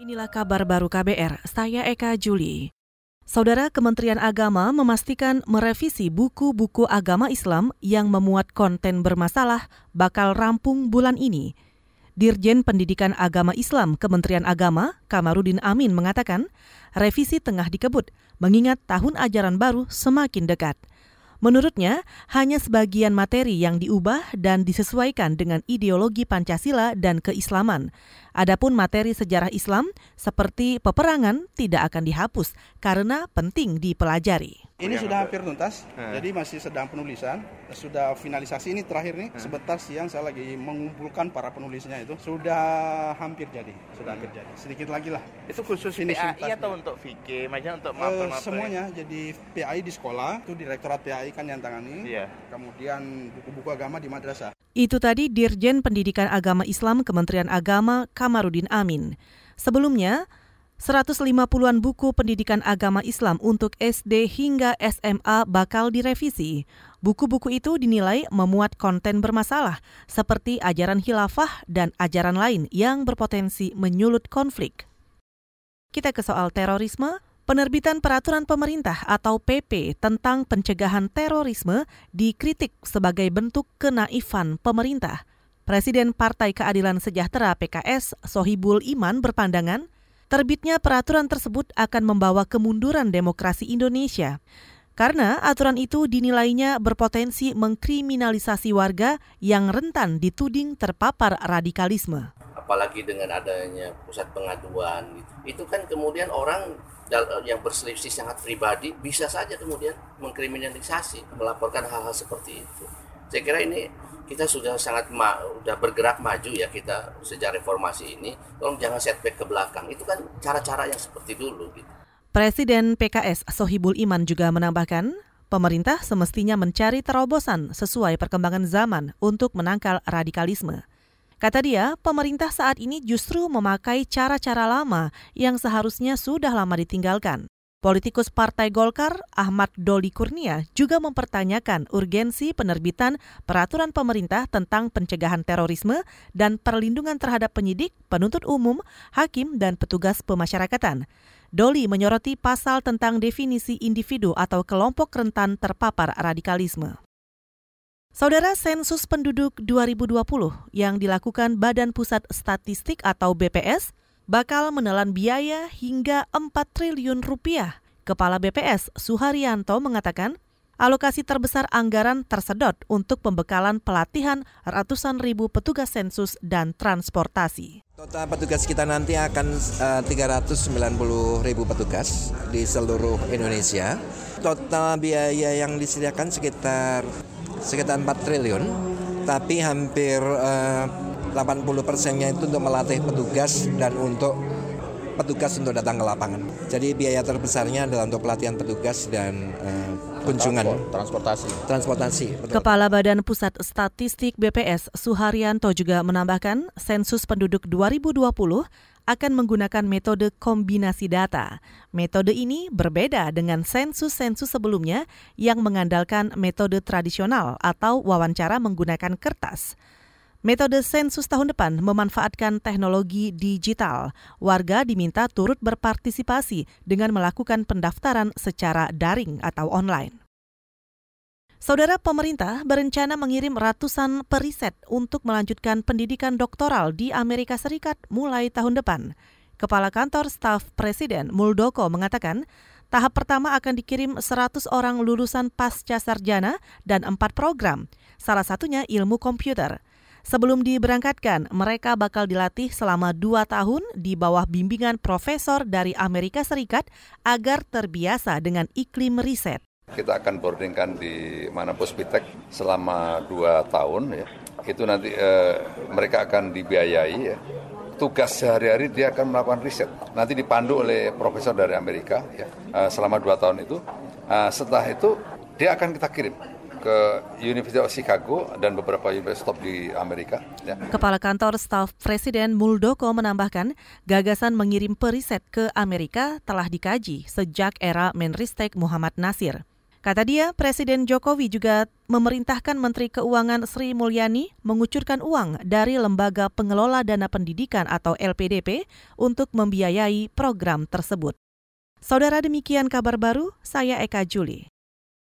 Inilah kabar baru KBR, saya Eka Juli. Saudara Kementerian Agama memastikan merevisi buku-buku agama Islam yang memuat konten bermasalah bakal rampung bulan ini. Dirjen Pendidikan Agama Islam Kementerian Agama, Kamarudin Amin mengatakan, revisi tengah dikebut mengingat tahun ajaran baru semakin dekat. Menurutnya, hanya sebagian materi yang diubah dan disesuaikan dengan ideologi Pancasila dan keislaman. Adapun materi sejarah Islam seperti peperangan tidak akan dihapus karena penting dipelajari. Ini sudah hampir tuntas, hmm. jadi masih sedang penulisan, sudah finalisasi ini terakhir nih. Hmm. Sebentar siang saya lagi mengumpulkan para penulisnya itu sudah hampir jadi, sudah hampir jadi. Sedikit lagi lah. Itu khusus ini PAI atau untuk VK, macam untuk mapel uh, Semuanya, jadi PAI di sekolah, itu Direktorat PAI kan yang tangani. Iya. Kemudian buku-buku agama di madrasah. Itu tadi Dirjen Pendidikan Agama Islam Kementerian Agama Kamarudin Amin. Sebelumnya, 150-an buku pendidikan agama Islam untuk SD hingga SMA bakal direvisi. Buku-buku itu dinilai memuat konten bermasalah seperti ajaran khilafah dan ajaran lain yang berpotensi menyulut konflik. Kita ke soal terorisme. Penerbitan peraturan pemerintah atau PP tentang pencegahan terorisme dikritik sebagai bentuk kenaifan pemerintah. Presiden Partai Keadilan Sejahtera PKS Sohibul Iman berpandangan Terbitnya peraturan tersebut akan membawa kemunduran demokrasi Indonesia. Karena aturan itu dinilainya berpotensi mengkriminalisasi warga yang rentan dituding terpapar radikalisme. Apalagi dengan adanya pusat pengaduan gitu. Itu kan kemudian orang yang berselisih sangat pribadi bisa saja kemudian mengkriminalisasi, melaporkan hal-hal seperti itu. Saya kira ini kita sudah sangat ma udah bergerak maju ya kita sejak reformasi ini. Tolong jangan setback ke belakang. Itu kan cara-cara yang seperti dulu gitu. Presiden PKS Sohibul Iman juga menambahkan, pemerintah semestinya mencari terobosan sesuai perkembangan zaman untuk menangkal radikalisme. Kata dia, pemerintah saat ini justru memakai cara-cara lama yang seharusnya sudah lama ditinggalkan. Politikus Partai Golkar Ahmad Doli Kurnia juga mempertanyakan urgensi penerbitan peraturan pemerintah tentang pencegahan terorisme dan perlindungan terhadap penyidik, penuntut umum, hakim, dan petugas pemasyarakatan. Doli menyoroti pasal tentang definisi individu atau kelompok rentan terpapar radikalisme. Saudara sensus penduduk 2020 yang dilakukan Badan Pusat Statistik atau BPS bakal menelan biaya hingga 4 triliun rupiah. Kepala BPS Suharyanto mengatakan, alokasi terbesar anggaran tersedot untuk pembekalan pelatihan ratusan ribu petugas sensus dan transportasi. Total petugas kita nanti akan uh, eh, 390 ribu petugas di seluruh Indonesia. Total biaya yang disediakan sekitar sekitar 4 triliun, tapi hampir uh, 80 persennya itu untuk melatih petugas dan untuk petugas untuk datang ke lapangan. Jadi biaya terbesarnya adalah untuk pelatihan petugas dan uh, kunjungan transportasi. Transportasi. Betul. Kepala Badan Pusat Statistik BPS Suharyanto juga menambahkan sensus penduduk 2020 akan menggunakan metode kombinasi data. Metode ini berbeda dengan sensus-sensus sebelumnya yang mengandalkan metode tradisional atau wawancara menggunakan kertas. Metode sensus tahun depan memanfaatkan teknologi digital. Warga diminta turut berpartisipasi dengan melakukan pendaftaran secara daring atau online. Saudara pemerintah berencana mengirim ratusan periset untuk melanjutkan pendidikan doktoral di Amerika Serikat mulai tahun depan. Kepala Kantor Staf Presiden Muldoko mengatakan, tahap pertama akan dikirim 100 orang lulusan pasca sarjana dan empat program, salah satunya ilmu komputer. Sebelum diberangkatkan, mereka bakal dilatih selama dua tahun di bawah bimbingan profesor dari Amerika Serikat agar terbiasa dengan iklim riset. Kita akan boardingkan di mana Puspitek selama dua tahun ya. Itu nanti eh, mereka akan dibiayai ya. Tugas sehari-hari dia akan melakukan riset. Nanti dipandu oleh profesor dari Amerika ya eh, selama dua tahun itu. Eh, setelah itu dia akan kita kirim ke University of Chicago dan beberapa universitas top di Amerika. Ya. Kepala Kantor Staf Presiden Muldoko menambahkan, gagasan mengirim periset ke Amerika telah dikaji sejak era Menristek Muhammad Nasir. Kata dia, Presiden Jokowi juga memerintahkan Menteri Keuangan Sri Mulyani mengucurkan uang dari Lembaga Pengelola Dana Pendidikan atau LPDP untuk membiayai program tersebut. Saudara demikian kabar baru, saya Eka Juli.